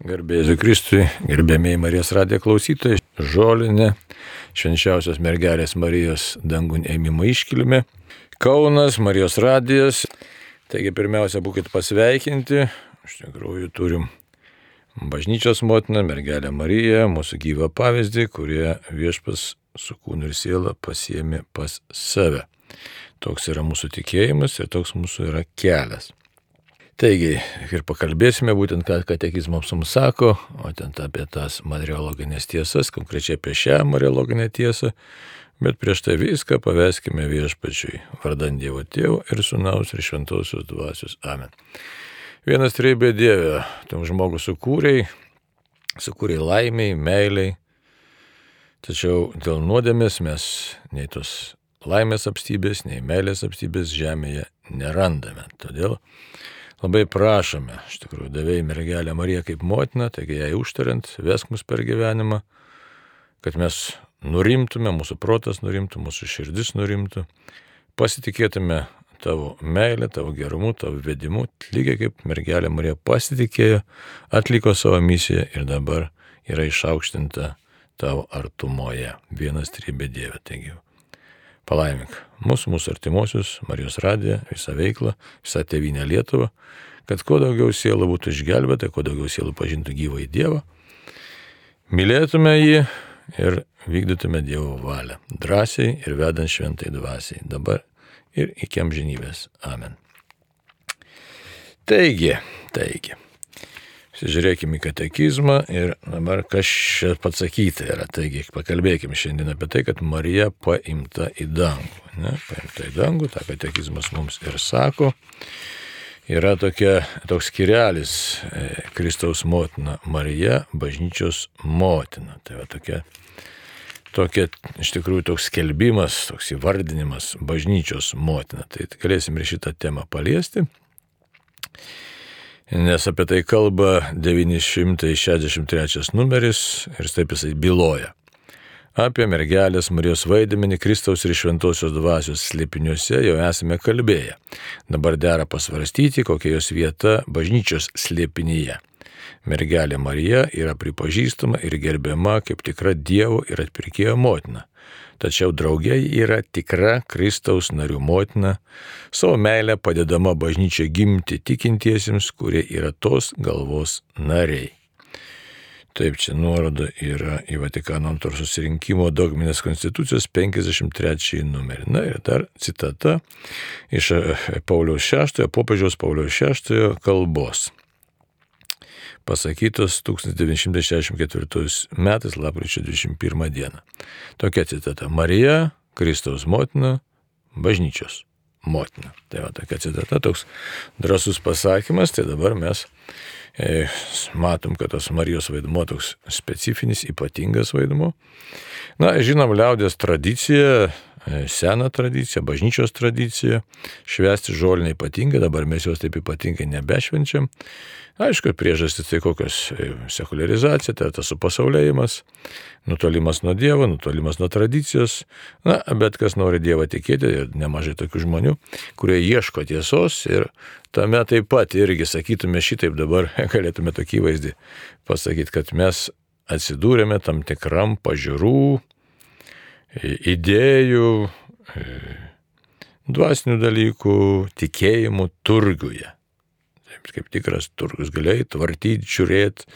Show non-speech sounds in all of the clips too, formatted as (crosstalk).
Garbėsiu Kristui, gerbėmiai Marijos radijo klausytojai, žolinė, švenčiausios mergelės Marijos dangun ėmimo iškilime, Kaunas, Marijos radijas. Taigi pirmiausia, būkite pasveikinti, iš tikrųjų turim bažnyčios motiną, mergelę Mariją, mūsų gyvą pavyzdį, kurie viešpas su kūnu ir siela pasiemi pas save. Toks yra mūsų tikėjimas ir toks mūsų yra kelias. Taigi, ir pakalbėsime būtent, ką katekizmas mums sako, o ten apie tas mariologinės tiesas, konkrečiai apie šią mariologinę tiesą, bet prieš tai viską paveskime viešpačiui, vardant Dievo Tėvų ir Sūnaus ir Šventosios Dvasios. Amen. Vienas trybė Dieve, tam žmogus sukūrėjai, sukūrėjai laimiai, meiliai, tačiau dėl nuodėmės mes nei tos laimės apstybės, nei meilės apstybės žemėje nerandame. Todėl Labai prašome, iš tikrųjų, davėjai mergelę Mariją kaip motiną, taigi jai užtariant, vesk mus per gyvenimą, kad mes nurimtume, mūsų protas nurimtų, mūsų širdis nurimtų, pasitikėtume tavo meilę, tavo gerumu, tavo vedimu, lygiai kaip mergelė Marija pasitikėjo, atliko savo misiją ir dabar yra išaukštinta tavo artumoje. Vienas trybė Dieve. Taigi, palaimink mūsų, mūsų artimuosius, Marijos radiją, visą veiklą, visą tevinę Lietuvą, kad kuo daugiau sielų būtų išgelbėta, kuo daugiau sielų pažintų gyvą į Dievą, mylėtume jį ir vykdytume Dievo valią, drąsiai ir vedant šventai dvasiai, dabar ir iki amžinybės. Amen. Taigi, taigi. Žiūrėkime į katekizmą ir dabar kas čia pasakyta yra. Taigi pakalbėkime šiandien apie tai, kad Marija paimta į dangų. Ne? Paimta į dangų, tą katekizmas mums ir sako. Yra tokia, toks skirelis e, Kristaus motina Marija, bažnyčios motina. Tai va tokia, tokia, iš tikrųjų toks skelbimas, toks įvardinimas bažnyčios motina. Tai galėsim ir šitą temą paliesti nes apie tai kalba 963 numeris ir taip jisai byloja. Apie mergelės Marijos vaidmenį Kristaus ir Šventosios dvasios slėpiniuose jau esame kalbėję. Dabar dera pasvarstyti, kokia jos vieta bažnyčios slėpinyje. Mergelė Marija yra pripažįstama ir gerbiama kaip tikra Dievo ir atpirkėjo motina tačiau draugė yra tikra Kristaus narių motina, savo meilę padedama bažnyčia gimti tikintiesiems, kurie yra tos galvos nariai. Taip, čia nuoroda yra į Vatikano antro susirinkimo dogminės konstitucijos 53 numerį. Na ir dar citata iš Pauliaus VI, popiežiaus Pauliaus VI kalbos pasakytos 1964 metais, lapkričio 21 dieną. Tokia citata. Marija, Kristaus motina, bažnyčios motina. Tai va tokia citata, toks drasus pasakymas, tai dabar mes e, matom, kad tos Marijos vaidmo toks specifinis, ypatingas vaidmo. Na, žinom, liaudės tradicija seną tradiciją, bažnyčios tradiciją, švęsti žolinę ypatingai, dabar mes jos taip ypatingai nebešvenčiam. Aišku, priežastis tai kokios e, sekularizacija, tai tas supasaulėjimas, nutolimas nuo Dievo, nutolimas nuo tradicijos. Na, bet kas nori Dievą tikėti, ir nemažai tokių žmonių, kurie ieško tiesos ir tame taip pat irgi sakytume šitaip dabar, (laughs) galėtume tokį vaizdį pasakyti, kad mes atsidūrėme tam tikram pažiūrų, idėjų, e, dvasinių dalykų, tikėjimų turguje. Taip, kaip tikras turgus galėjai tvartyti, žiūrėti.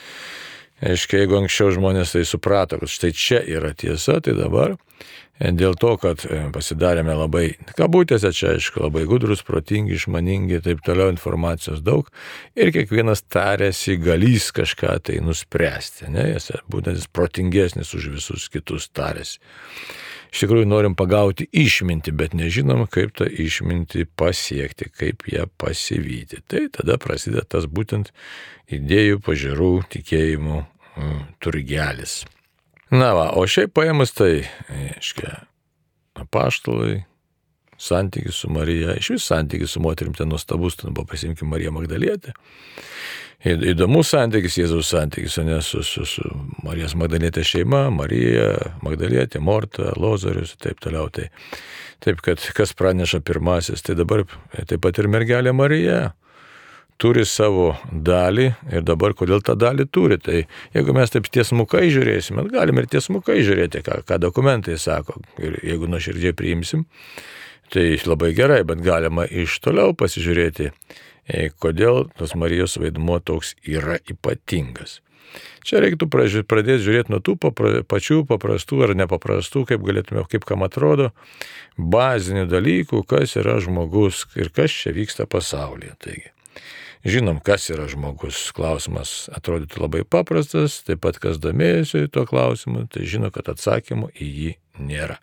Aiškiai, jeigu anksčiau žmonės tai suprato, kad štai čia yra tiesa, tai dabar e, dėl to, kad e, pasidarėme labai, kabutėse čia aišku, labai gudrus, protingi, išmaningi, taip toliau informacijos daug ir kiekvienas tarėsi galys kažką tai nuspręsti, ne, jis būtent protingesnis už visus kitus tarėsi iš tikrųjų norim pagauti išmintį, bet nežinom, kaip tą išmintį pasiekti, kaip ją pasivyti. Tai tada prasideda tas būtent idėjų, pažiūrų, tikėjimų mm, turgelis. Na va, o šiaip paėmus tai, aiškiai, apaštalai, santykis su Marija, iš vis santykis su moterim ten nuostabus, ten buvo pasimkime Mariją Magdalietę įdomus santykis, Jėzaus santykis, ne su, su, su Marijos Magdalėtė šeima, Marija, Magdalėtė, Morta, Lozorius ir taip toliau. Tai, taip, kad kas praneša pirmasis, tai dabar taip pat ir mergelė Marija. turi savo dalį ir dabar kodėl tą dalį turi. Tai jeigu mes taip tiesmukai žiūrėsime, galim ir tiesmukai žiūrėti, ką, ką dokumentai sako ir jeigu nuoširdžiai priimsim, tai labai gerai, bet galima iš toliau pasižiūrėti, kodėl tos Marijos vaidmuo toks yra ypatingas. Čia reiktų pradėti žiūrėti nuo tų papra, pačių paprastų ar nepaprastų, kaip galėtume, kaip kam atrodo, bazinių dalykų, kas yra žmogus ir kas čia vyksta pasaulyje. Taigi, Žinom, kas yra žmogus. Klausimas atrodytų labai paprastas, taip pat kas domėjosi tuo klausimu, tai žino, kad atsakymų į jį nėra.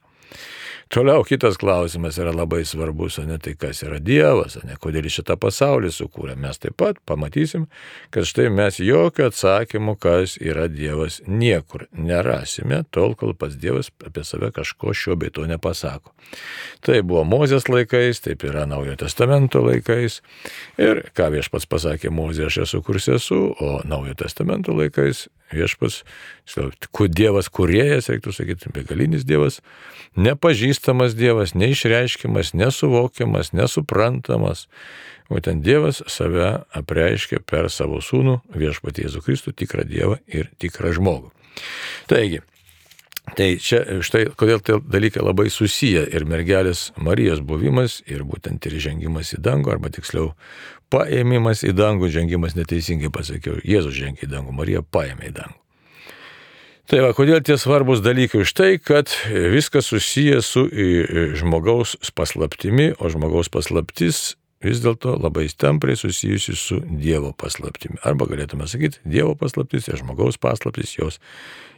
Toliau kitas klausimas yra labai svarbus, o ne tai kas yra Dievas, o ne kodėl šitą pasaulį sukūrė. Mes taip pat pamatysim, kad štai mes jokio atsakymo, kas yra Dievas, niekur nerasime, tol kol pats Dievas apie save kažko šio bei to nepasako. Tai buvo Mozės laikais, taip yra Naujojo testamento laikais. Ir ką viešpats pasakė Mozė, aš esu kurs esu, o Naujojo testamento laikais viešpas, Dievas kuriejas, reiktų sakyti, begalinis Dievas, nepažįstamas Dievas, neišreiškiamas, nesuvokiamas, nesuprantamas. Būtent Dievas save apreiškia per savo sūnų viešpatį Jėzų Kristų, tikrą Dievą ir tikrą žmogų. Taigi, Tai čia štai kodėl tie dalykai labai susiję ir mergelės Marijos buvimas ir būtent ir žengimas į dangų, arba tiksliau paėmimas į dangų, žengimas neteisingai pasakiau, Jėzus žengė į dangų, Marija paėmė į dangų. Tai va, kodėl tie svarbus dalykai už tai, kad viskas susiję su žmogaus paslaptimi, o žmogaus paslaptis vis dėlto labai tampriai susijusi su Dievo paslaptimi. Arba galėtume sakyti, Dievo paslaptis ir žmogaus paslaptis jos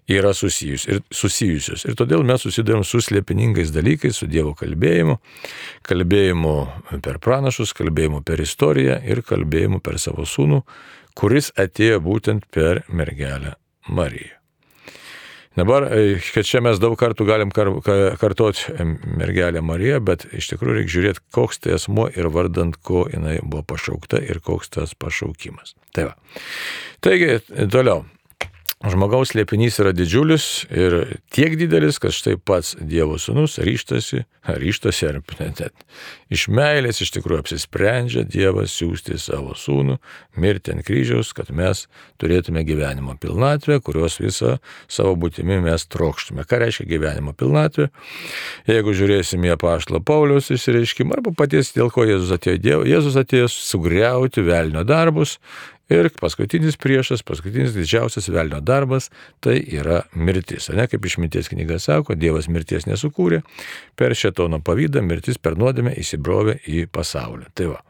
yra susijus, ir, susijusios. Ir todėl mes susidurėm su slėpiningais dalykais, su Dievo kalbėjimu, kalbėjimu per pranašus, kalbėjimu per istoriją ir kalbėjimu per savo sūnų, kuris atėjo būtent per mergelę Mariją. Dabar, e, kad čia mes daug kartų galim kar, kartoti mergelę Mariją, bet iš tikrųjų reikia žiūrėti, koks tai asmo ir vardant ko jinai buvo pašaukta ir koks tas pašaukimas. Tai va. Taigi, toliau. Žmogaus liepinys yra didžiulis ir tiek didelis, kad štai pats Dievo sūnus ryštasi, ryštasi ar net iš meilės iš tikrųjų apsisprendžia Dievas siūsti savo sūnų, mirti ant kryžiaus, kad mes turėtume gyvenimo pilnatvę, kurios visą savo būtimi mes trokštume. Ką reiškia gyvenimo pilnatvė? Jeigu žiūrėsime į apaštalo Pauliaus išsireiškimą arba paties dėl ko Jėzus atėjo Dievo, Jėzus atėjo sugriauti velnio darbus, Ir paskutinis priešas, paskutinis didžiausias velnio darbas - tai yra mirtis. Ne kaip išminties knyga sako, Dievas mirties nesukūrė, per šetono pavydą mirtis per nuodėmę įsibrovė į pasaulį. Tai va.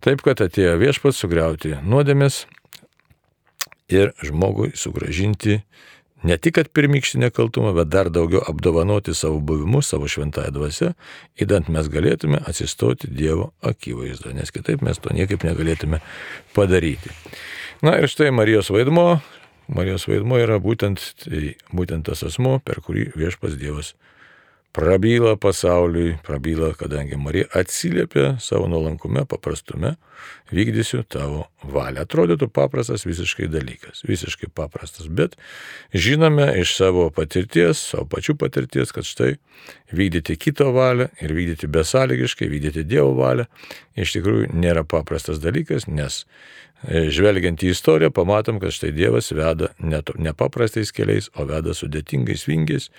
Taip, kad atėjo viešpats sugriauti nuodėmės ir žmogui sugražinti ne tik kad pirmykštį nekaltumą, bet dar daugiau apdovanoti savo buvimu, savo šventąją dvasę, įdant mes galėtume atsistoti Dievo akivaizdo, nes kitaip mes to niekaip negalėtume padaryti. Na ir štai Marijos vaidmo. Marijos vaidmo yra būtent, tai, būtent tas asmo, per kurį viešpas Dievas prabyla pasauliui, prabyla, kadangi Marija atsiliepia savo nuolankume, paprastume, vykdysiu tavo valią. Atrodytų paprastas visiškai dalykas, visiškai paprastas, bet žinome iš savo patirties, savo pačių patirties, kad štai vykdyti kito valią ir vykdyti besąlygiškai, vykdyti Dievo valią iš tikrųjų nėra paprastas dalykas, nes žvelgiant į istoriją, pamatom, kad štai Dievas veda ne, ne paprastais keliais, o veda sudėtingais vingiais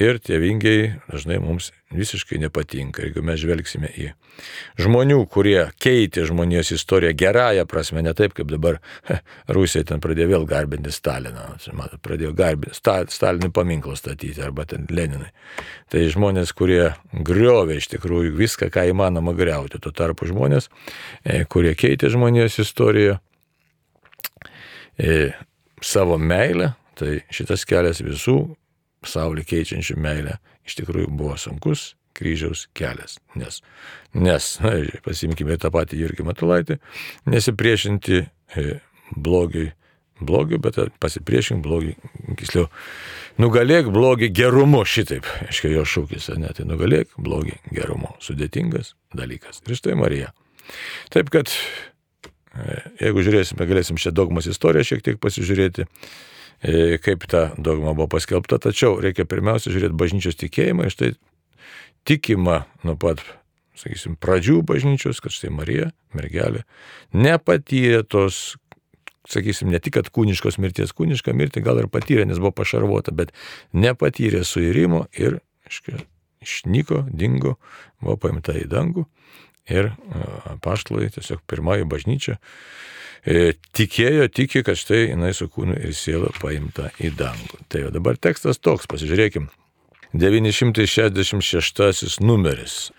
ir tie vingiai dažnai mums visiškai nepatinka. Jeigu mes žvelgsime į žmonių, kurie keitė žmonijos istoriją gerąją prasme, ne taip kaip dabar Rusija ten pradėjo vėl garbinti Staliną, pradėjo garbinti Stalinį paminklą statyti arba ten Leninai. Tai žmonės, kurie griovė iš tikrųjų viską, ką įmanoma greuti. Tuo tarpu žmonės, e, kurie keitė žmonijos istoriją e, savo meilę, tai šitas kelias visų pasaulį keičiančių meilę, iš tikrųjų buvo sunkus kryžiaus kelias. Nes, nes na, pasimkime tą patį Jurgį Matulaitį, nesipriešinti e, blogiui, blogiu, bet pasipriešink blogiui, tiksliau, nugalėk blogį gerumu, šitaip, aiškiai jo šūkis, ne, tai nugalėk blogį gerumu. Sudėtingas dalykas. Ir štai Marija. Taip kad, e, jeigu žiūrėsime, galėsim šią dogmos istoriją šiek tiek pasižiūrėti, E, kaip ta dogma buvo paskelbta, tačiau reikia pirmiausia žiūrėti bažnyčios tikėjimą, iš tai tikima nuo pat sakysim, pradžių bažnyčios, kad štai Marija, mergelė, nepatyrė tos, sakysim, ne tik, kad kūniškos mirties, kūnišką mirtį gal ir patyrė, nes buvo pašarvota, bet nepatyrė suirimo ir, aiškiai, išnyko, dingo, buvo paimta į dangų ir paštlai, tiesiog pirmoji bažnyčia, e, tikėjo, tiki, kad štai jinai su kūnu ir siela paimta į dangų. Tai jau dabar tekstas toks, pasižiūrėkim. 966 numeris.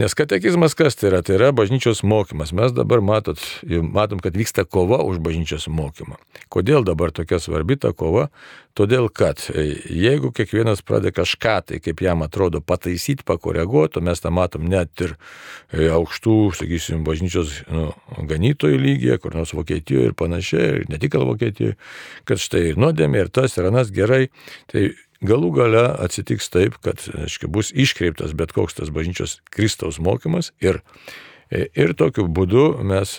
Nes katekizmas kas tai yra? Tai yra bažnyčios mokymas. Mes dabar matot, matom, kad vyksta kova už bažnyčios mokymą. Kodėl dabar tokia svarbi ta kova? Todėl, kad e, jeigu kiekvienas pradeda kažką tai, kaip jam atrodo, pataisyti, pakoreguoti, mes tą matom net ir e, aukštų, sakysim, bažnyčios nu, ganytojų lygyje, kur nors Vokietijoje ir panašiai, ir ne tik Vokietijoje, kad štai ir nuodėmė, ir tas, ir anas gerai. Tai galų gale atsitiks taip, kad aiškia, bus iškreiptas bet koks tas bažnyčios Kristaus mokymas ir, ir tokiu būdu mes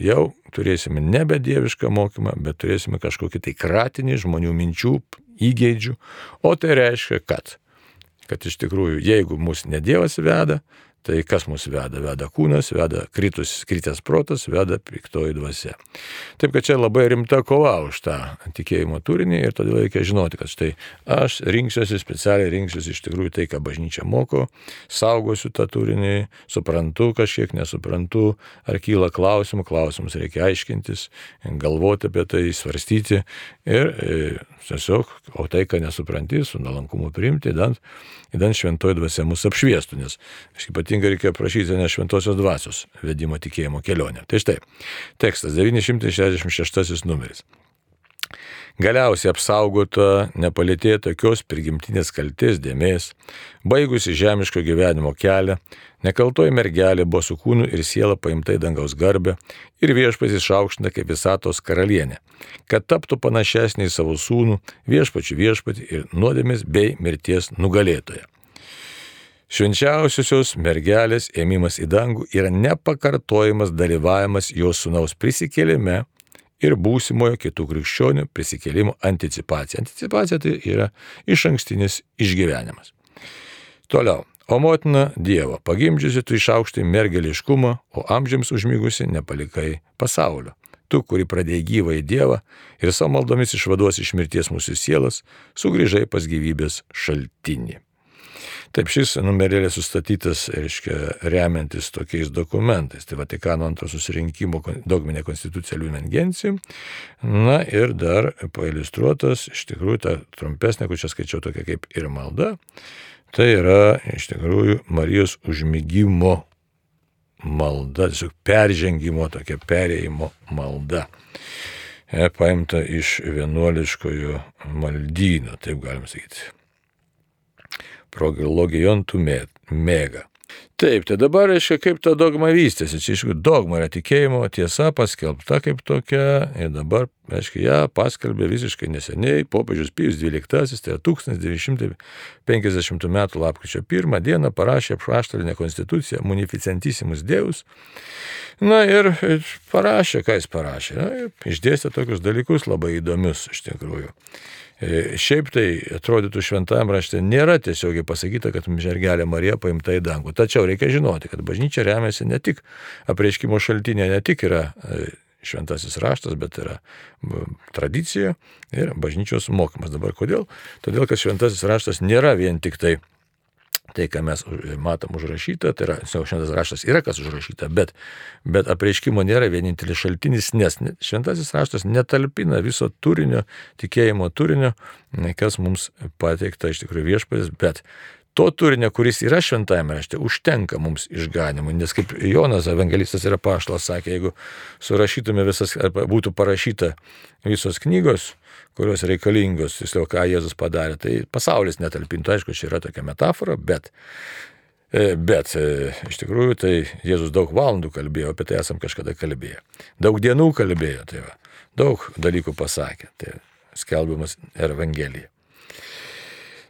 jau turėsime nebe dievišką mokymą, bet turėsime kažkokį tai kratinį žmonių minčių, įgeidžių, o tai reiškia, kad, kad iš tikrųjų, jeigu mus ne Dievas veda, Tai kas mus veda? Veda kūnas, veda kritus, kritęs protas, veda piktoji dvasia. Taip kad čia labai rimta kova už tą tikėjimo turinį ir todėl reikia žinoti, kad štai aš rinksiuosi, specialiai rinksiuosi iš tikrųjų tai, ką bažnyčia moko, saugosiu tą turinį, suprantu kažkiek, nesuprantu, ar kyla klausimų, klausimus reikia aiškintis, galvoti apie tai, svarstyti ir e, tiesiog, o tai, ką nesupranti, su nalankumu priimti, idant šventoji dvasia mus apšviestų, nes aš ypatingai ypatingai reikia prašyti ne šventosios dvasios vedimo tikėjimo kelionę. Tai štai, tekstas 966 numeris. Galiausiai apsaugota nepalėtė tokios prigimtinės kalties dėmesys, baigusi žemiško gyvenimo kelią, nekaltoji mergelė buvo su kūnu ir siela paimta į dangaus garbę ir viešpats išaukština kaip visatos karalienė, kad taptų panašesnė į savo sūnų, viešpačių viešpatį ir nuodėmės bei mirties nugalėtoją. Švenčiausiosios mergelės ėmimas į dangų yra nepakartojimas dalyvavimas jos sunaus prisikėlime ir būsimojo kitų krikščionių prisikėlimo anticipacija. Anticipacija tai yra iš ankstinis išgyvenimas. Toliau. O motina Dievo, pagimdžiusi tu išaukštai mergeliškumą, o amžiams užmygusi nepalikai pasaulio. Tu, kuri pradėjai gyvą į Dievą ir savo maldomis išvaduos iš mirties mūsų sielas, sugrįžai pas gyvybės šaltinį. Taip, šis numerėlis sustatytas, reiškia, remiantis tokiais dokumentais. Tai Vatikano antro susirinkimo dogminė konstitucija Liumen Gentium. Na ir dar pailustruotas, iš tikrųjų, ta trumpesnė, kur čia skaičiau tokia kaip ir malda. Tai yra, iš tikrųjų, Marijos užmygimo malda, tiesiog peržengimo, tokia perėjimo malda. E, paimta iš vienuoliškojo maldyno, taip galim sakyti prologijon tu mėga. Taip, tai dabar, reiškia, kaip ta dogma vystėsi. Čia, aišku, dogma yra tikėjimo tiesa paskelbta kaip tokia ir dabar, aišku, ją paskelbė visiškai neseniai popiežius Pijus XII, tai 1950 m. lapkričio 1 dieną parašė apšaštalinę konstituciją Munificentissimus Deus. Na ir parašė, ką jis parašė. Na, išdėstė tokius dalykus labai įdomius iš tikrųjų. E, šiaip tai atrodytų šventajame rašte nėra tiesiogiai pasakyta, kad žergelė Marija paimta į dangų. Tačiau reikia žinoti, kad bažnyčia remiasi ne tik apreiškimo šaltinė, ne tik yra e, šventasis raštas, bet yra tradicija ir bažnyčios mokymas. Dabar kodėl? Todėl, kad šventasis raštas nėra vien tik tai tai, ką mes matom užrašyta, tai yra, šventas raštas yra kas užrašyta, bet, bet apreiškimo nėra vienintelis šaltinis, nes šventasis raštas netalpina viso turinio, tikėjimo turinio, kas mums pateikta iš tikrųjų viešpatės, bet to turinio, kuris yra šventajame rašte, užtenka mums išganimui. Nes kaip Jonas evangelistas ir paštas sakė, jeigu surašytume visas, būtų parašyta visos knygos, kurios reikalingos, tiksliau, ką Jėzus padarė, tai pasaulis netalpintų. Aišku, čia yra tokia metafora, bet, e, bet e, iš tikrųjų tai Jėzus daug valandų kalbėjo, apie tai esam kažkada kalbėję. Daug dienų kalbėjo, tai va, daug dalykų pasakė. Tai skelbiamas Evangelija.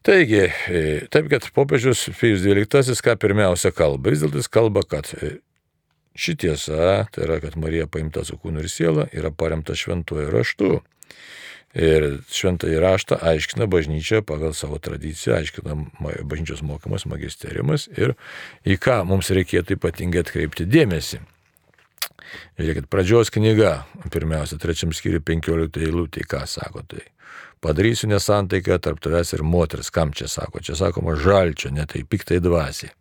Taigi, e, taip, kad popiežius Pijus XII ką pirmiausia kalba, vis dėlto jis kalba, kad ši tiesa, tai yra, kad Marija paimta su kūnu ir siela, yra paremta šventuoju raštu. Ir šventąjį raštą aiškina bažnyčia pagal savo tradiciją, aiškina bažnyčios mokymas, magisteriumas ir į ką mums reikėtų ypatingai atkreipti dėmesį. Žiūrėkit, pradžios knyga, pirmiausia, trečiam skyriui 15 eilutė, ką sako tai. Padarysiu nesantaiką tarp tavęs ir moters, kam čia sako, čia sakoma žalčio, ne tai piktai dvasiai.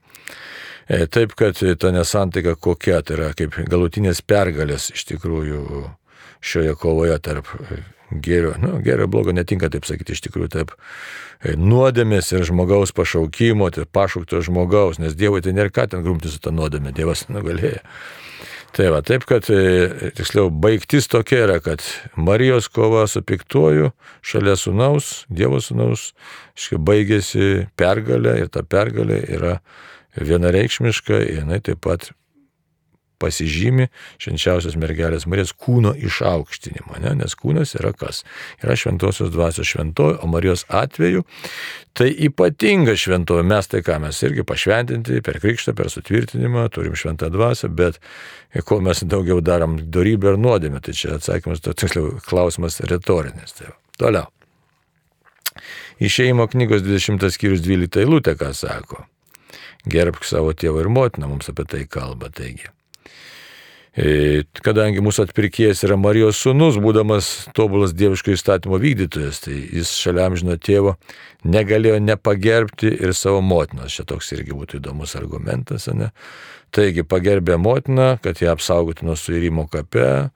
E, taip, kad ta nesantaika kokia, tai yra kaip galutinės pergalės iš tikrųjų šioje kovoje tarp gėrio, nu, gėrio blogo netinka taip sakyti iš tikrųjų taip, e, nuodėmės ir žmogaus pašaukimo, tai pašaukto žmogaus, nes Dievui tai nėra ką ten grumti su tą nuodėmė, Dievas nugalėjo. Tai va, taip, kad, e, tiksliau, baigtis tokia yra, kad Marijos kova su piktuoju šalia sunaus, Dievo sunaus, iškai baigėsi pergalė ir ta pergalė yra vienareikšmiška, jinai taip pat pasižymi švenčiausios mergelės Marijos kūno išaukštinimo, ne? nes kūnas yra kas? Yra šventosios dvasios šventoji, o Marijos atveju tai ypatinga šventoji. Mes tai ką, mes irgi pašventinti per krikštą, per sutvirtinimą, turim šventą dvasią, bet ko mes daugiau darom darybę ar nuodėmę, tai čia atsakymas, tiksliau, klausimas retorinis. Tai toliau. Išėjimo knygos 20 skyrius 12 eilutė, ką sako. Gerbk savo tėvą ir motiną, mums apie tai kalba. Taigi, kadangi mūsų atpirkėjas yra Marijos sūnus, būdamas tobulas dieviško įstatymo vykdytojas, tai jis šalia amžino tėvo negalėjo nepagerbti ir savo motinos. Čia toks irgi būtų įdomus argumentas, ne? Taigi pagerbė motiną, kad ją apsaugoti nuo suirimo kape,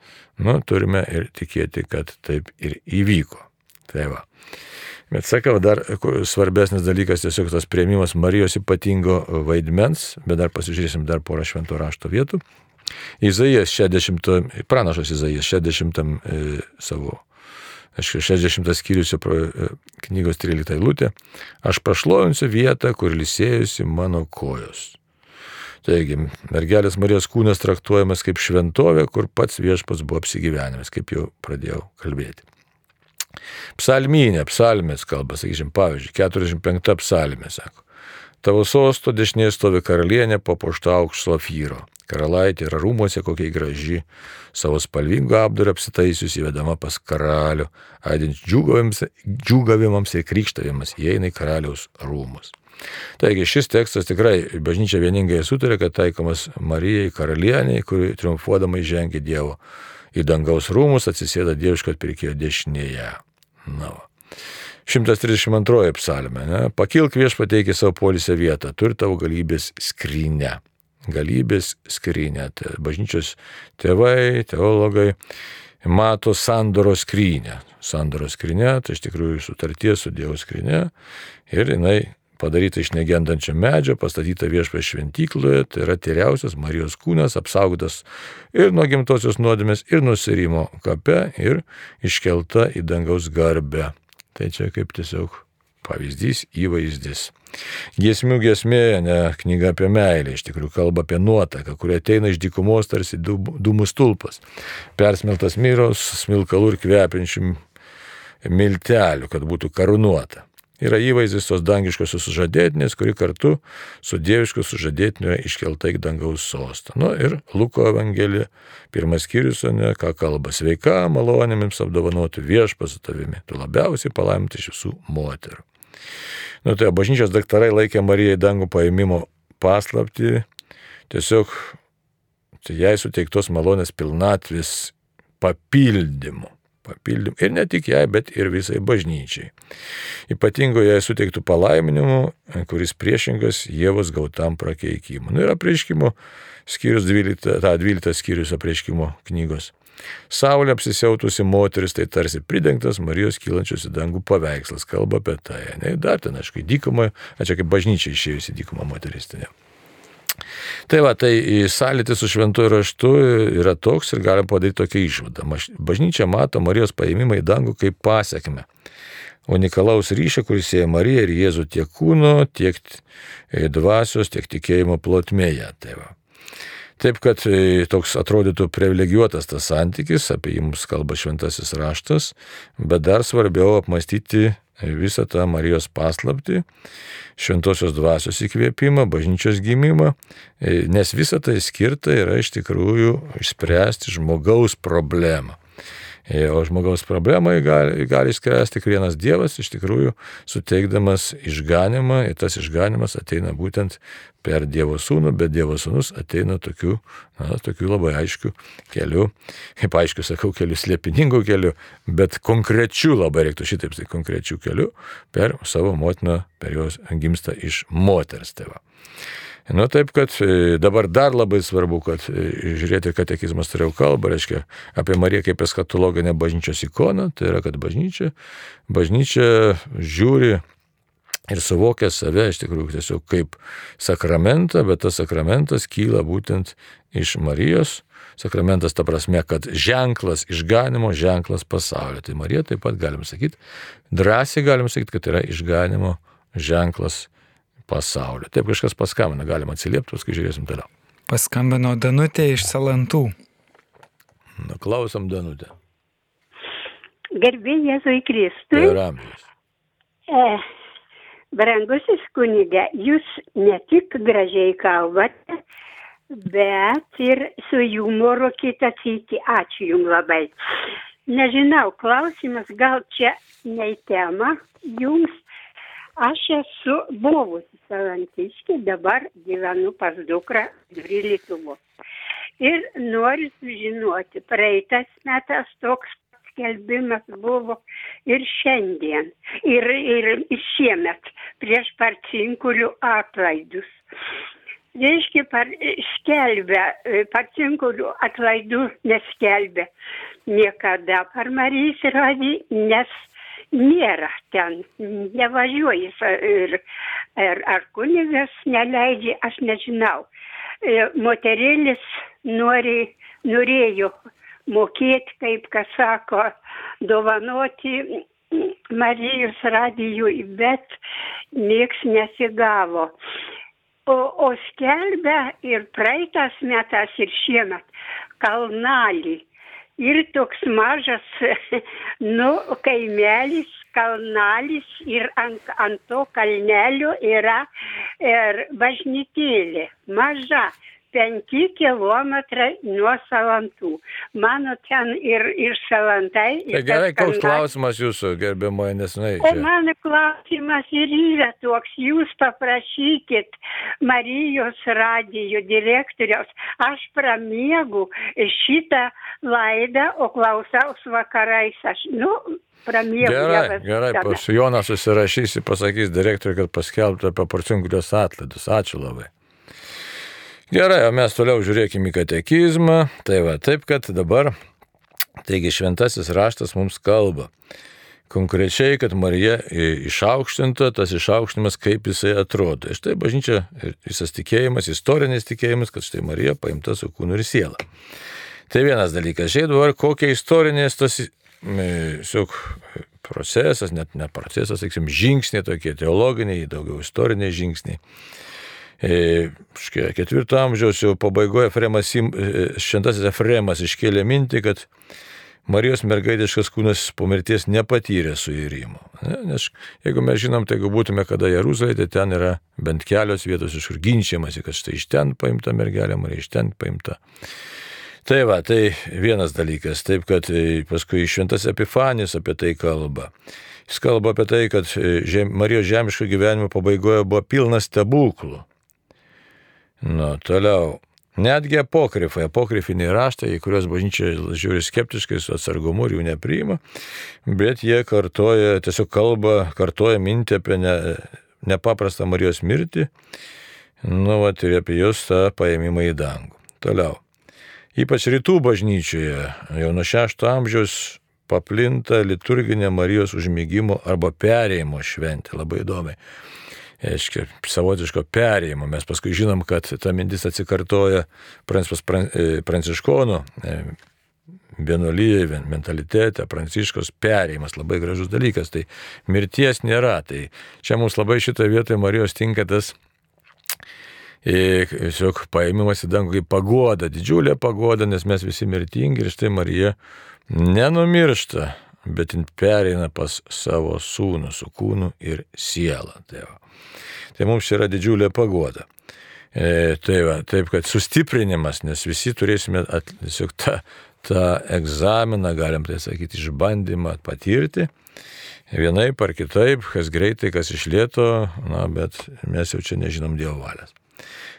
nu, turime ir tikėti, kad taip ir įvyko. Tai va. Bet sakau, dar svarbesnis dalykas tiesiog tas prieimimas Marijos ypatingo vaidmens, bet dar pasižiūrėsim dar porą švento rašto vietų. Izaijas 60, pranašas Izaijas 60 e, savo, aišku, 60 skyriusio knygos 13 eilutė, aš prašlovinsiu vietą, kur lisėjusi mano kojos. Taigi, mergelės Marijos kūnas traktuojamas kaip šventovė, kur pats viešpas buvo apsigyvenimas, kaip jau pradėjau kalbėti. Psalmynė, psalmės kalba, sakysim, pavyzdžiui, 45 psalmė sako. Tavo sosto dešinėje stovi karalienė papuošta aukšto fyro. Karalaitė yra rūmose kokiai graži, savo spalvingą apdarą apsitaisius įvedama pas karalių, aidint džiūgavimams ir krikštavimams, įeina į karaliaus rūmus. Taigi šis tekstas tikrai bažnyčia vieningai sutarė, kad taikomas Marijai karalieniai, kuri triumfuodama įžengė Dievo į dangaus rūmus, atsisėda dieviško atpirkėjo dešinėje. Na. Va. 132 psalmė. Ne? Pakilk viešpateikį savo polisę vietą, turi tavo galybės skrinę galybės skrynę. Tai bažnyčios tėvai, teologai mato sandoro skrynę. Sandoro skrynė, tai iš tikrųjų sutarties su Dievo skrynė ir jinai padaryta iš negendančio medžio, pastatyta viešpė šventykloje, tai yra tyriausias Marijos kūnas, apsaugotas ir nuo gimtosios nuodėmės, ir nusirimo kape, ir iškelta į dangaus garbę. Tai čia kaip tiesiog pavyzdys, įvaizdis. Giesmių giesmė, ne knyga apie meilę, iš tikrųjų kalba apie nuotaką, kuri ateina iš dykumos tarsi dūmų stulpas, persmeltas myros, smilkalų ir kvepiančių miltelių, kad būtų karūnuota. Yra įvaizdis tos dangiškosios sužadėtinės, kuri kartu su dievišku sužadėtiniu iškelta į dangaus sostą. Nu ir Luko Evangelija, pirmas skyrius, ne, ką kalba, sveika, malonėmis apdovanoti viešpas su tavimi, tu labiausiai palaiminti iš visų moterų. Nu, tai bažnyčios daktarai laikė Marijai dangų paėmimo paslapti, tiesiog tai jai suteiktos malonės pilnatvės papildymu. Papildymu. Ir ne tik jai, bet ir visai bažnyčiai. Ypatingo jai suteiktų palaiminimu, kuris priešingas Jėvos gautam prakeikimu. Nu, yra prieškimo skyrius 12, ta 12 skyrius apreiškimo knygos. Saulė apsisiautusi moteris, tai tarsi pridengtas Marijos kylančios į dangų paveikslas, kalba apie tai. Ne, dar ten, aišku, dykumą, čia kaip bažnyčia išėjusi dykumą moteris. Tai, va, tai sąlytis su šventuoju raštu yra toks ir galim padaryti tokią išvadą. Bažnyčia mato Marijos paėmimą į dangų kaip pasiekme unikalaus ryšio, kuris sieja Mariją ir Jėzų tiek kūno, tiek dvasios, tiek tikėjimo plotmėje. Tai va. Taip, kad e, toks atrodytų privilegijuotas tas santykis, apie jį mums kalba šventasis raštas, bet dar svarbiau apmastyti visą tą Marijos paslapti, šventosios dvasios įkvėpimą, bažnyčios gimimą, nes visa tai skirta yra iš tikrųjų išspręsti žmogaus problemą. E, o žmogaus problemai gali, gali išspręsti tik vienas Dievas, iš tikrųjų suteikdamas išganimą ir tas išganimas ateina būtent per Dievo sūnų, bet Dievo sūnus ateina tokiu, na, tokiu labai aiškiu keliu, kaip aiškiu sakau, keliu slėpiningų keliu, bet konkrečiu labai reiktų šitaip, tai konkrečiu keliu per savo motiną, per jos gimsta iš moters tėvą. Nu taip, kad e, dabar dar labai svarbu, kad e, žiūrėti, katekizmas turėjau kalbą, reiškia apie Mariją kaip eskatologinę bažnyčios ikoną, tai yra, kad bažnyčia, bažnyčia žiūri ir suvokia save iš tikrųjų tiesiog kaip sakramentą, bet tas sakramentas kyla būtent iš Marijos. Sakramentas ta prasme, kad ženklas išganimo, ženklas pasaulio. Tai Marija taip pat galim sakyti, drąsiai galim sakyti, kad yra išganimo ženklas pasaulio. Taip kažkas paskambina, galima atsiliepti, paskui žiūrėsim toliau. Paskambino Danutė iš Salantų. Na, klausom Danutė. Garbė Jėzui Kristui. Ir amžius. E, brangusis kunigė, jūs ne tik gražiai kalbate, bet ir su humoru kitą sykį. Ačiū Jums labai. Nežinau, klausimas gal čia ne į temą jums, Aš esu buvusi salantiškė, dabar gyvenu pas dukrą Dvi Lietuvos. Ir noriu sužinoti, praeitas metas toks skelbimas buvo ir šiandien, ir, ir, šiemet prieš parcinkulių atlaidus. Reiškia, par, skelbia, parcinkulių atlaidų neskelbia niekada par Marijos radį, nes nėra ten, nevažiuoji ir ar, ar kunigas neleidžia, aš nežinau. E, moterėlis nori, norėjo mokėti, kaip kas sako, dovanoti Marijos radijui, bet nieks nesigavo. O, o skelbia ir praeitas metas, ir šiemet kalnalį ir toks mažas, (laughs) nu, kaimelis, kalnalis ir ant, ant to kalnelio yra ir bažnytėlė, maža penki kilometrai nuo salantų. Mano ten ir, ir salantai. Tai gerai, koks klausimas jūsų, gerbiamoji, nesinai. O mano klausimas ir yra toks, jūs paprašykit Marijos radijo direktoriaus, aš pramiegu šitą laidą, o klausaus vakarais aš, nu, pramiegu. Gerai, gerai, pas Jonas susirašysi, pasakys direktoriui, kad paskelbtų apie porcingulios atlaidus. Ačiū labai. Gerai, o mes toliau žiūrėkime į katekizmą. Tai va, taip, kad dabar, taigi šventasis raštas mums kalba. Konkrečiai, kad Marija išaukštinta, tas išaukštinimas, kaip jisai atrodo. Štai bažnyčia, visas tikėjimas, istorinis tikėjimas, kad štai Marija paimta su kūnu ir siela. Tai vienas dalykas. Žiūrėk dabar, kokie istorinės tas, tiesiog, procesas, net ne procesas, sakysim, žingsniai tokie teologiniai, daugiau istoriniai žingsniai. E, ketvirto amžiaus jau pabaigoje Efremas, e, šventasis Efremas iškėlė mintį, kad Marijos mergaitiškas kūnas po mirties nepatyrė suirimo. Nes jeigu mes žinom, tai jeigu būtume kada Jeruzalėje, tai ten yra bent kelios vietos, iš kur ginčiamasi, kad štai iš ten paimta mergelė, Marija iš ten paimta. Tai va, tai vienas dalykas, taip kad e, paskui šventas Epifanijos apie tai kalba. Jis kalba apie tai, kad Marijos žemiško gyvenimo pabaigoje buvo pilnas stebuklų. Nu, toliau. Netgi apokrifai, apokrifiniai raštai, į kuriuos bažnyčia žiūri skeptiškai su atsargumu ir jų nepriima, bet jie kartoja, tiesiog kalba, kartoja mintį apie ne, nepaprastą Marijos mirtį, nu, va, ir apie jos tą paėmimą į dangų. Toliau. Ypač rytų bažnyčioje, jau nuo šešto amžiaus paplinta liturginė Marijos užmygimo arba perėjimo šventė, labai įdomi aiškiai, savotiško perėjimo. Mes paskui žinom, kad ta mintis atsikartoja Pranciškos Pranciškonų e, vienuolyje, mentalitete, pranciškos perėjimas, labai gražus dalykas. Tai mirties nėra. Tai čia mums labai šitoje vietoje Marijos tinka tas e, tiesiog paėmimas į dangų kaip pagoda, didžiulė pagoda, nes mes visi mirtingi ir štai Marija nenumiršta. Bet jin pereina pas savo sūnų su kūnu ir siela. Tai, va. tai mums yra didžiulė pagoda. E, tai va, taip, kad sustiprinimas, nes visi turėsime tiesiog tą, tą egzaminą, galim tai sakyti, išbandymą patirti. Vienaip ar kitaip, kas greitai, kas išlėto, na, bet mes jau čia nežinom Dievo valios.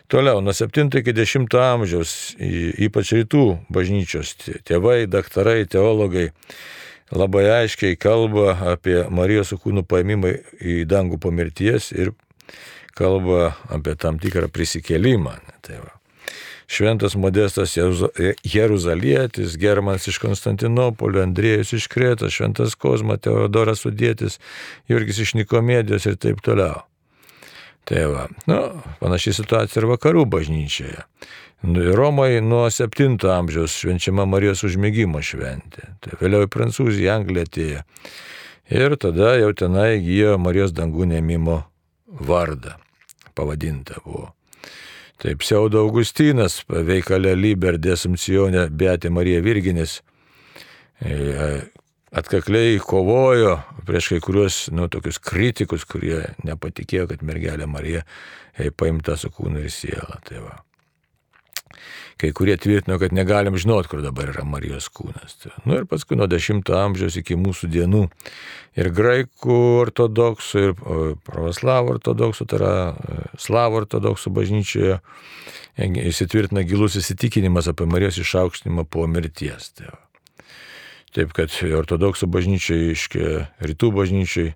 Toliau, nuo 7 iki 10 amžiaus, ypač rytų bažnyčios tėvai, daktarai, teologai labai aiškiai kalba apie Marijos kūnų paėmimą į dangų po mirties ir kalba apie tam tikrą prisikėlimą. Tai va. Šventas Modestas Jeruzalietis, Germans iš Konstantinopolio, Andriejus iš Kretos, Šventas Kozma, Teodoras Sudėtis, Jurgis iš Nikomedijos ir taip toliau. Tai va, nu, panašiai situacija ir vakarų bažnyčioje. Nu, Romoje nuo 7 amžiaus švenčiama Marijos užmėgymo šventė. Tai vėliau į Prancūziją, Angliją atėjo. Ir tada jau tenai įgyjo Marijos dangų nemimo vardą. Pavadinta buvo. Tai pseudo Augustinas, veikalė Liber Desumpcionė Beatė Marija Virginis, e, atkakliai kovojo prieš kai kuriuos, nu, tokius kritikus, kurie nepatikėjo, kad mergelė Marija paimta su kūnu ir siela. Tai va. Kai kurie tvirtino, kad negalim žinot, kur dabar yra Marijos kūnas. Tai, nu ir paskui nuo 10 amžiaus iki mūsų dienų ir graikų ortodoksų, ir pravoslavų ortodoksų, tai yra e, slavų ortodoksų bažnyčioje įsitvirtina gilus įsitikinimas apie Marijos išaukštinimą po mirties. Tai. Taip kad ortodoksų bažnyčiai, rytų bažnyčiai,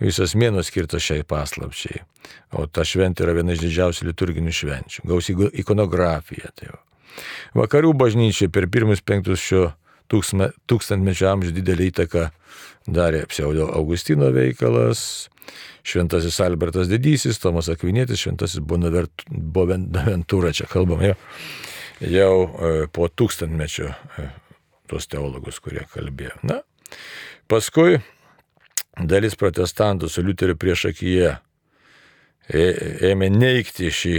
visas mėnos skirtas šiai paslapčiai. O ta šventė yra viena iš didžiausių liturginių švenčių. Gausi ikonografija. Tai va. Vakarų bažnyčiai per pirmus penktus šio tūkstantmečio amžių didelį įtaką darė pseudo Augustino veikalas, šventasis Albertas Didysis, Tomas Akvinėtis, šventasis Bonaventūra, čia kalbame jau, jau e, po tūkstantmečio e, tuos teologus, kurie kalbėjo. Na, paskui dalis protestantų su Liuteriu prieš akiją ėmė neikti šį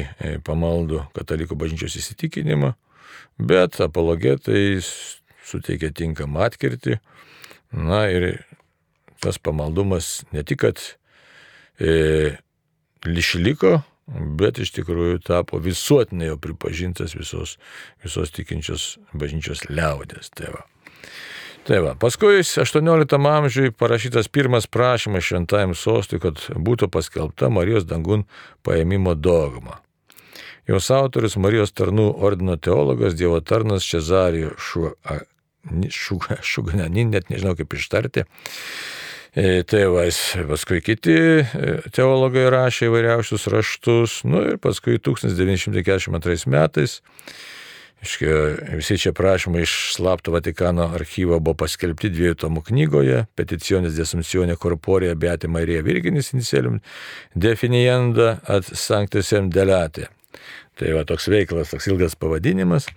pamaldų katalikų bažnyčios įsitikinimą, bet apologetai suteikė tinkamą atkirtį. Na ir tas pamaldumas ne tik, kad e, išliko, bet iš tikrųjų tapo visuotinai jau pripažintas visos, visos tikinčios bažnyčios liaudės. Tai va. Tai va, paskui 18 amžiui parašytas pirmas prašymas šventajam sostui, kad būtų paskelbta Marijos dangun paėmimo dogma. Jos autorius Marijos tarnų ordino teologas, Dievo tarnas Čezarijo Šuganin, net nežinau kaip ištarti, E, tėvais, paskui kiti e, teologai rašė įvairiausius raštus, nu ir paskui 1942 metais, iškia, visi čia prašymai iš slapto Vatikano archyvo buvo paskelbti dviejų tomų knygoje, peticionės desumpcionė corporea beati Marija Virginis inicialium definienda at sanctusem delate. Tai va toks veiklas, toks ilgas pavadinimas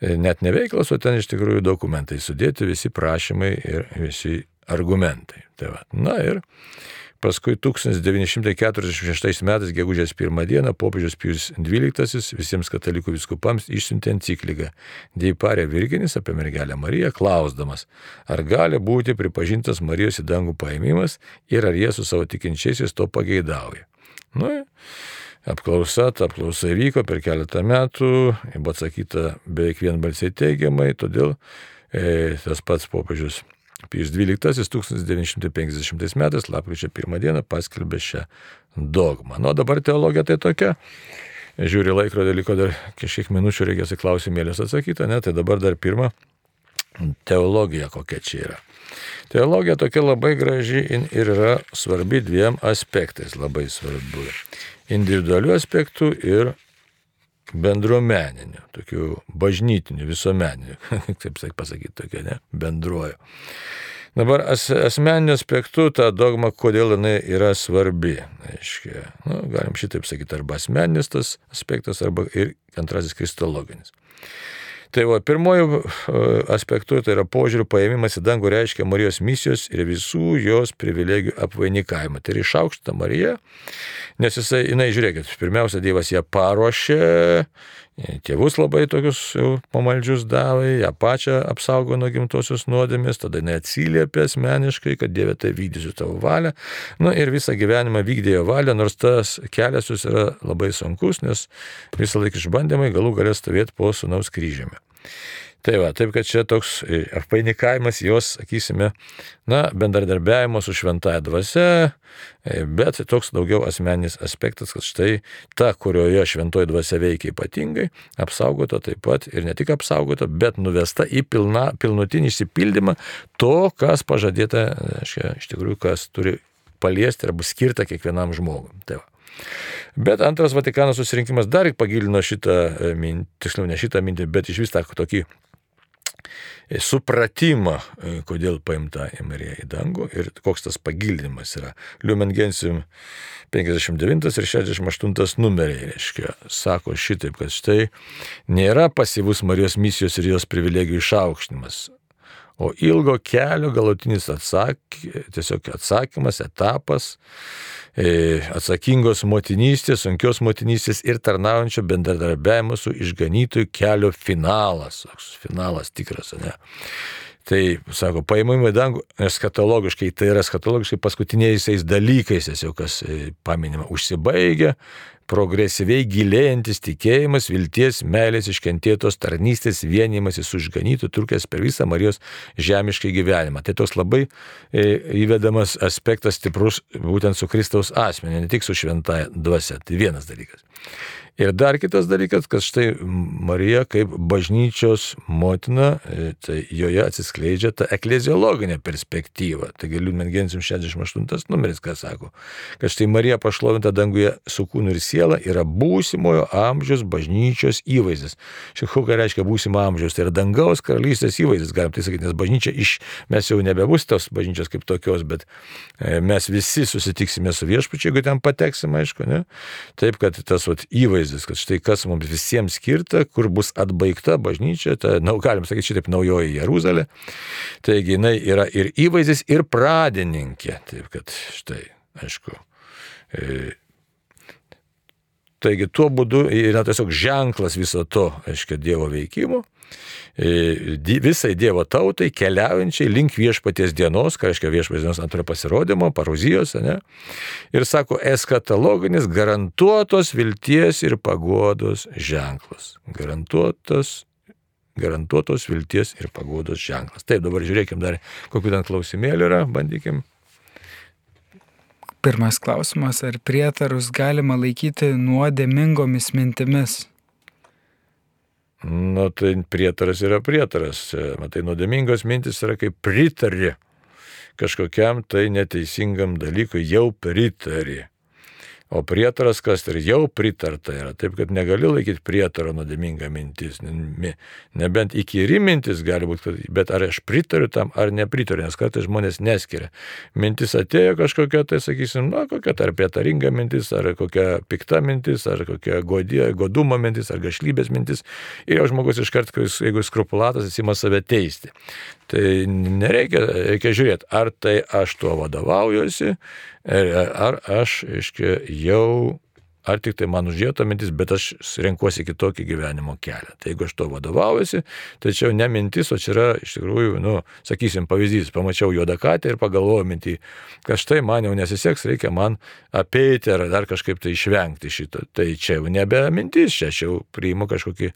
e, net ne veiklas, o ten iš tikrųjų dokumentai sudėti, visi prašymai ir visi argumentai. Tai va. Na ir paskui 1946 metais, gegužės 1 dieną, popiežius Pijus XII visiems katalikų viskupams išsiuntė encikliką Deiparė Virginis apie mergelę Mariją, klausdamas, ar gali būti pripažintas Marijos į dangų paėmimas ir ar jie su savo tikinčiaisiais to pageidauja. Nu, apklausa, ta apklausa vyko per keletą metų, buvo atsakyta beveik vienbalsiai teigiamai, todėl e, tas pats popiežius Pijus XII 1950 metais, lapkričio 1 dieną, paskelbė šią dogmą. Nu, dabar teologija tai tokia. Žiūri laikrodį, liko dar kažkiek minučių, reikės į klausimėlės atsakyti, ne, tai dabar dar pirmą teologija kokia čia yra. Teologija tokia labai graži ir yra svarbi dviem aspektais, labai svarbu. Individualių aspektų ir bendruomeniniu, tokiu bažnytiniu, visuomeniniu, (laughs) sakai pasakyti, tokia, ne, bendruoju. Dabar as, asmeniniu aspektu ta dogma, kodėl jinai yra svarbi. Aiškia, nu, galim šitaip sakyti, arba asmeninis tas aspektas, arba ir antrasis kristologinis. Tai va, pirmoju aspektu tai yra požiūrių paėmimas į dangų reiškia Marijos misijos ir visų jos privilegijų apvainikavimą. Tai yra išaukšta Marija, nes jisai, jinai, žiūrėkit, pirmiausia, Dievas ją paruošė, Tėvus labai tokius pamaldžius davė, ją pačią apsaugo nuo gimtosios nuodėmės, tada neatsiliepė asmeniškai, kad Dieve tai vykdysiu tavo valią. Na nu, ir visą gyvenimą vykdė jo valią, nors tas kelias jūs yra labai sunkus, nes visą laiką išbandymai galų galės stovėti po sunaus kryžiumi. Tai va, taip kad čia toks e, apvainikavimas jos, sakysime, na, bendradarbiavimo su šventąją dvasia, e, bet toks daugiau asmeninis aspektas, kad štai ta, kurioje šventoji dvasia veikia ypatingai, apsaugota taip pat ir ne tik apsaugota, bet nuvesta į pilna, pilnutinį išsipildymą to, kas pažadėta, aiškia, iš tikrųjų, kas turi paliesti arba skirta kiekvienam žmogui. Tai va. Bet antras Vatikano susirinkimas dar pagilino šitą e, mintį, tiksliau ne šitą mintį, bet iš vis tą tokį supratimą, e, kodėl paimta Marija į dangų ir koks tas pagilinimas yra. Lumen Gentium 59 ir 68 numeriai, reiškia, sako šitaip, kad štai nėra pasyvus Marijos misijos ir jos privilegijų išaukštinimas, o ilgo kelio galutinis atsak, tiesiog atsakymas, etapas, e, atsakingos motinystės, sunkios motinystės ir tarnaujančio bendradarbiavimo su išganytojų kelio finalas. Finalas tikras, ne? Tai, sako, paimami dangų, eskatologiškai, tai yra eskatologiškai paskutiniaisiais dalykais, tiesiog kas e, paminima, užsibaigia, progresyviai gilėjantis tikėjimas, vilties, meilės iškentėtos tarnystės vienimasis su išganytu trukęs per visą Marijos žemiškai gyvenimą. Tai toks labai e, įvedamas aspektas stiprus būtent su Kristaus asmeniu, ne tik su šventaja dvasia. Tai vienas dalykas. Ir dar kitas dalykas, kad štai Marija kaip bažnyčios motina, e, tai joje atsiskleidžia ta ekleziologinė perspektyva. Taigi Liūdmengensim 68 numeris, ką sako, kad štai Marija pašlovinta danguje su kūnu ir siela yra būsimojo amžiaus bažnyčios įvaizdis. Šiek ką reiškia būsimo amžiaus, tai yra dangaus karalystės įvaizdis, galim tai sakyti, nes bažnyčia iš, mes jau nebebus tos bažnyčios kaip tokios, bet e, mes visi susitiksime su viešpačiu, jeigu ten pateksime, aišku, ne? Taip, kad tas vat, įvaizdis įvaizdis, kad štai kas mums visiems skirta, kur bus atbaigta bažnyčia, ta, na, galim sakyti šitaip, naujoji Jeruzalė. Taigi jinai yra ir įvaizdis, ir pradininkė. Taip kad štai, aišku. Taigi tuo būdu yra tiesiog ženklas viso to, aiškiai, Dievo veikimo. E, visai Dievo tautai keliaujančiai link viešpaties dienos, ką reiškia viešpaties dienos antrojo pasirodymo, paruzijos, ne? Ir sako, eskatologinis garantuotos vilties ir pagodos ženklas. Garantuotas garantuotos vilties ir pagodos ženklas. Taip, dabar žiūrėkim dar, kokiu ten klausimėliu yra, bandykim. Pirmas klausimas, ar prietarus galima laikyti nuodėmingomis mintimis? Nu, tai prietaras yra prietaras. Matai, nuodėmingos mintis yra kaip pritari kažkokiam tai neteisingam dalykui, jau pritari. O prietaras kas tai jau pritarta yra. Taip, kad negali laikyti prietaro nuodėminga mintis. Nebent įkyri mintis gali būti, bet ar aš pritariu tam ar nepritariu, nes kartais žmonės neskiria. Mintis atėjo kažkokia, tai sakysim, na, kokia tai ar prietaringa mintis, ar kokia pikta mintis, ar kokia godė, godumo mintis, ar gašlybės mintis. Ir jau žmogus iškart, jeigu skrupulatas, jis ima save teisti. Tai nereikia, reikia žiūrėti, ar tai aš tuo vadovaujuosi, ar aš, aiškiai, jau, ar tik tai man užėjo ta mintis, bet aš renkuosi kitokį gyvenimo kelią. Tai jeigu aš to vadovaujuosi, tai čia jau ne mintis, o čia yra iš tikrųjų, nu, sakysim, pavyzdys, pamačiau juodą katę ir pagalvojau mintį, kad štai man jau nesiseks, reikia man apeiti ar dar kažkaip tai išvengti šito. Tai čia jau nebe mintis, čia aš jau priimu kažkokį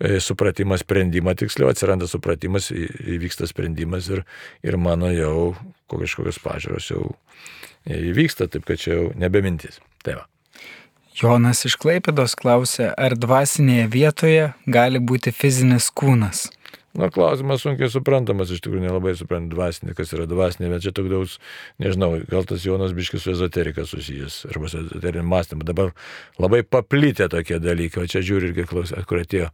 E, supratimą, sprendimą, tiksliau atsiranda supratimas, įvyksta sprendimas ir, ir mano jau kažkokios pažiūros jau įvyksta, taip kad čia jau nebemintis. Tai va. Jonas iš Klaipėdos klausė, ar dvasinėje vietoje gali būti fizinis kūnas? Na, klausimas sunkiai suprantamas, iš tikrųjų nelabai suprant dvasinį, kas yra dvasinė, bet čia toks daug, nežinau, gal tas Jonas biškis su ezoterika susijęs, arba su ezoteriniu mąstymu. Dabar labai paplitę tokie dalykai, o čia žiūri irgi klausė, kur atėjo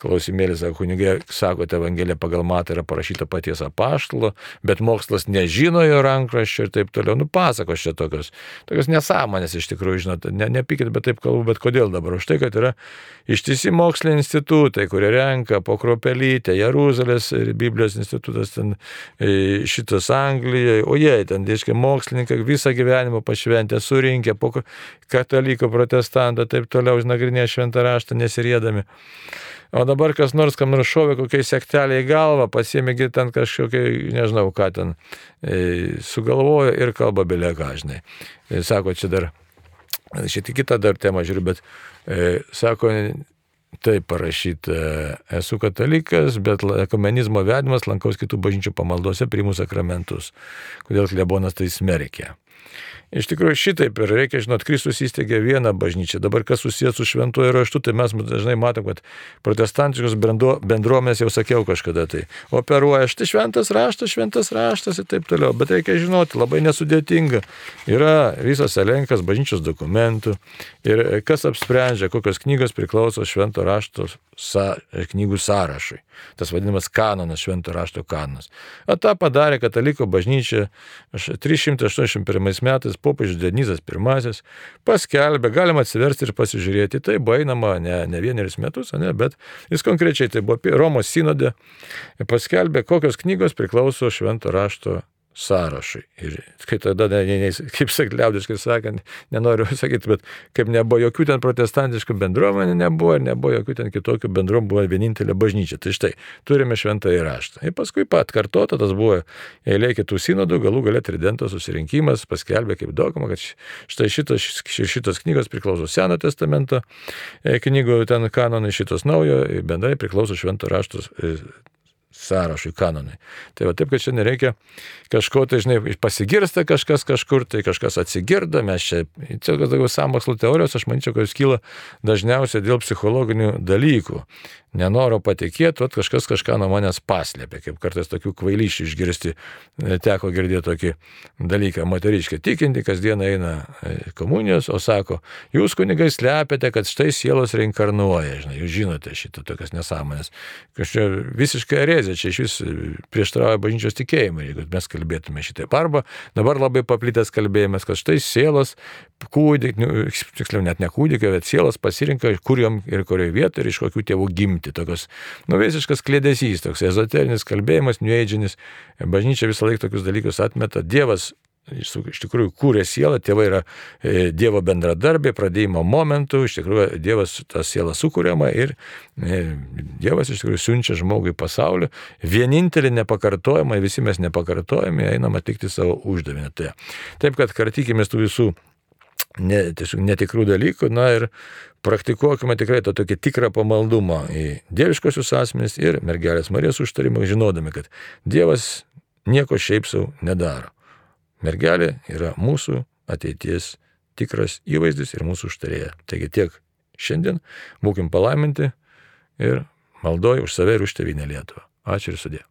klausimėlis, sako, kunigai, sakote, Evangelija pagal matą yra parašyta paties apaštalo, bet mokslas nežino jo rankraščio ir taip toliau. Nu, pasakos čia tokios, tokios nesąmonės iš tikrųjų, žinot, ne, nepykit, bet taip kalbu, bet kodėl dabar? Už tai, kad yra ištisi moksliniai institutai, kurie renka po kropelytę, jie Jeruzalės ir Biblijos institutas ten e, šitas Anglijoje, o jie ten, reiškia, mokslininkai visą gyvenimą pašventę, surinkę po katalikų protestantą, taip toliau išnagrinėję šventą raštą, nesirėdami. O dabar kas nors, kam nors šovė kokiai sektelė į galvą, pasiemėgi ten kažkokiai, nežinau ką ten, e, sugalvojo ir kalba belė ką, žinai. E, sako, čia dar, šitą kitą dar temą žiūriu, bet e, sako, Taip parašyta, esu katalikas, bet ekumenizmo vedimas lankaus kitų bažnyčių pamaldose priimu sakramentus. Kodėl klebonas tai smerkia? Iš tikrųjų šitaip ir reikia žinot, Kristus įsteigė vieną bažnyčią. Dabar kas susijęs su šventuoju raštu, tai mes dažnai matom, kad protestantiškos bendruomenės, jau sakiau kažkada tai, operuoja štai šventas raštas, šventas raštas ir taip toliau. Bet reikia žinoti, labai nesudėtinga. Yra visas elenkas bažnyčios dokumentų ir kas apsprendžia, kokios knygos priklauso švento rašto sa, knygų sąrašui. Tas vadinamas kanonas, švento rašto kanonas. O tą padarė kataliko bažnyčia 381 metais popiežius Denizas I paskelbė, galima atsiversti ir pasižiūrėti. Tai buvo einama ne, ne vienerius metus, ne, bet jis konkrečiai tai buvo Romos sinodė, paskelbė, kokios knygos priklauso švento rašto sąrašui. Ir kai tada, ne, ne, ne, kaip sakyti, liaudiškai sakant, nenoriu (laughs) sakyti, bet kaip nebuvo jokių ten protestantiškų bendruomenių, nebuvo ir nebuvo jokių ten kitokių bendruomenių, buvo vienintelė bažnyčia. Tai štai, turime šventą įraštą. Ir paskui pat kartota, tas buvo eilė kitų sinodų, galų galę tridento susirinkimas paskelbė kaip dogma, kad štai šitos, šitos knygos priklauso Seno testamento e, knygų ten kanonai, šitos naujo, bendrai priklauso švento raštos e, sąrašui, kanonai. Tai va taip, kad čia nereikia kažko, tai žinai, pasigirsta kažkas kažkur, tai kažkas atsigirda, mes čia, čia daugiau samokslo teorijos, aš manyčiau, kad jis kyla dažniausiai dėl psichologinių dalykų nenoro patikėti, o kažkas kažką nuo manęs paslėpė, kaip kartais tokių kvailyšių išgirsti, e, teko girdėti tokį dalyką, moteriškė tikinti, kasdien eina e, komunijos, o sako, jūs kunigai slepiate, kad štai sielos reinkarnuoja, žinai, jūs žinote šitą tokias nesąmonės. Kažkaip visiškai erezė, čia iš vis prieštrauja bažnyčios tikėjimui, jeigu mes kalbėtume šitaip. Arba dabar labai paplitęs kalbėjimas, kad štai sielos kūdikio, tiksliau net ne kūdikio, bet sielos pasirinka, kur jom ir kurioje vietoje ir iš kokių tėvų gimti. Tokios, nu, visiškas klėdesys, toks ezoterinis kalbėjimas, nuėdžinis. Bažnyčia visą laiką tokius dalykus atmeta. Dievas iš tikrųjų kūrė sielą, tėvai yra e, Dievo bendradarbė, pradėjimo momentų, iš tikrųjų Dievas tą sielą sukūriama ir e, Dievas iš tikrųjų siunčia žmogui pasaulio. Vienintelį nepakartojimą, visi mes nepakartojami, einam atlikti savo uždavinį. Tai, taip, kad kartykime tų visų ne, tiesiog netikrų dalykų, na ir praktikuokime tikrai to tokį tikrą pamaldumą į dieviškosius asmenys ir mergelės Marijos užtarimą, žinodami, kad Dievas nieko šiaip savo nedaro. Mergelė yra mūsų ateities tikras įvaizdis ir mūsų užtarėja. Taigi tiek šiandien būkim palaiminti ir maldoju už save ir už tevinę Lietuvą. Ačiū ir sudė.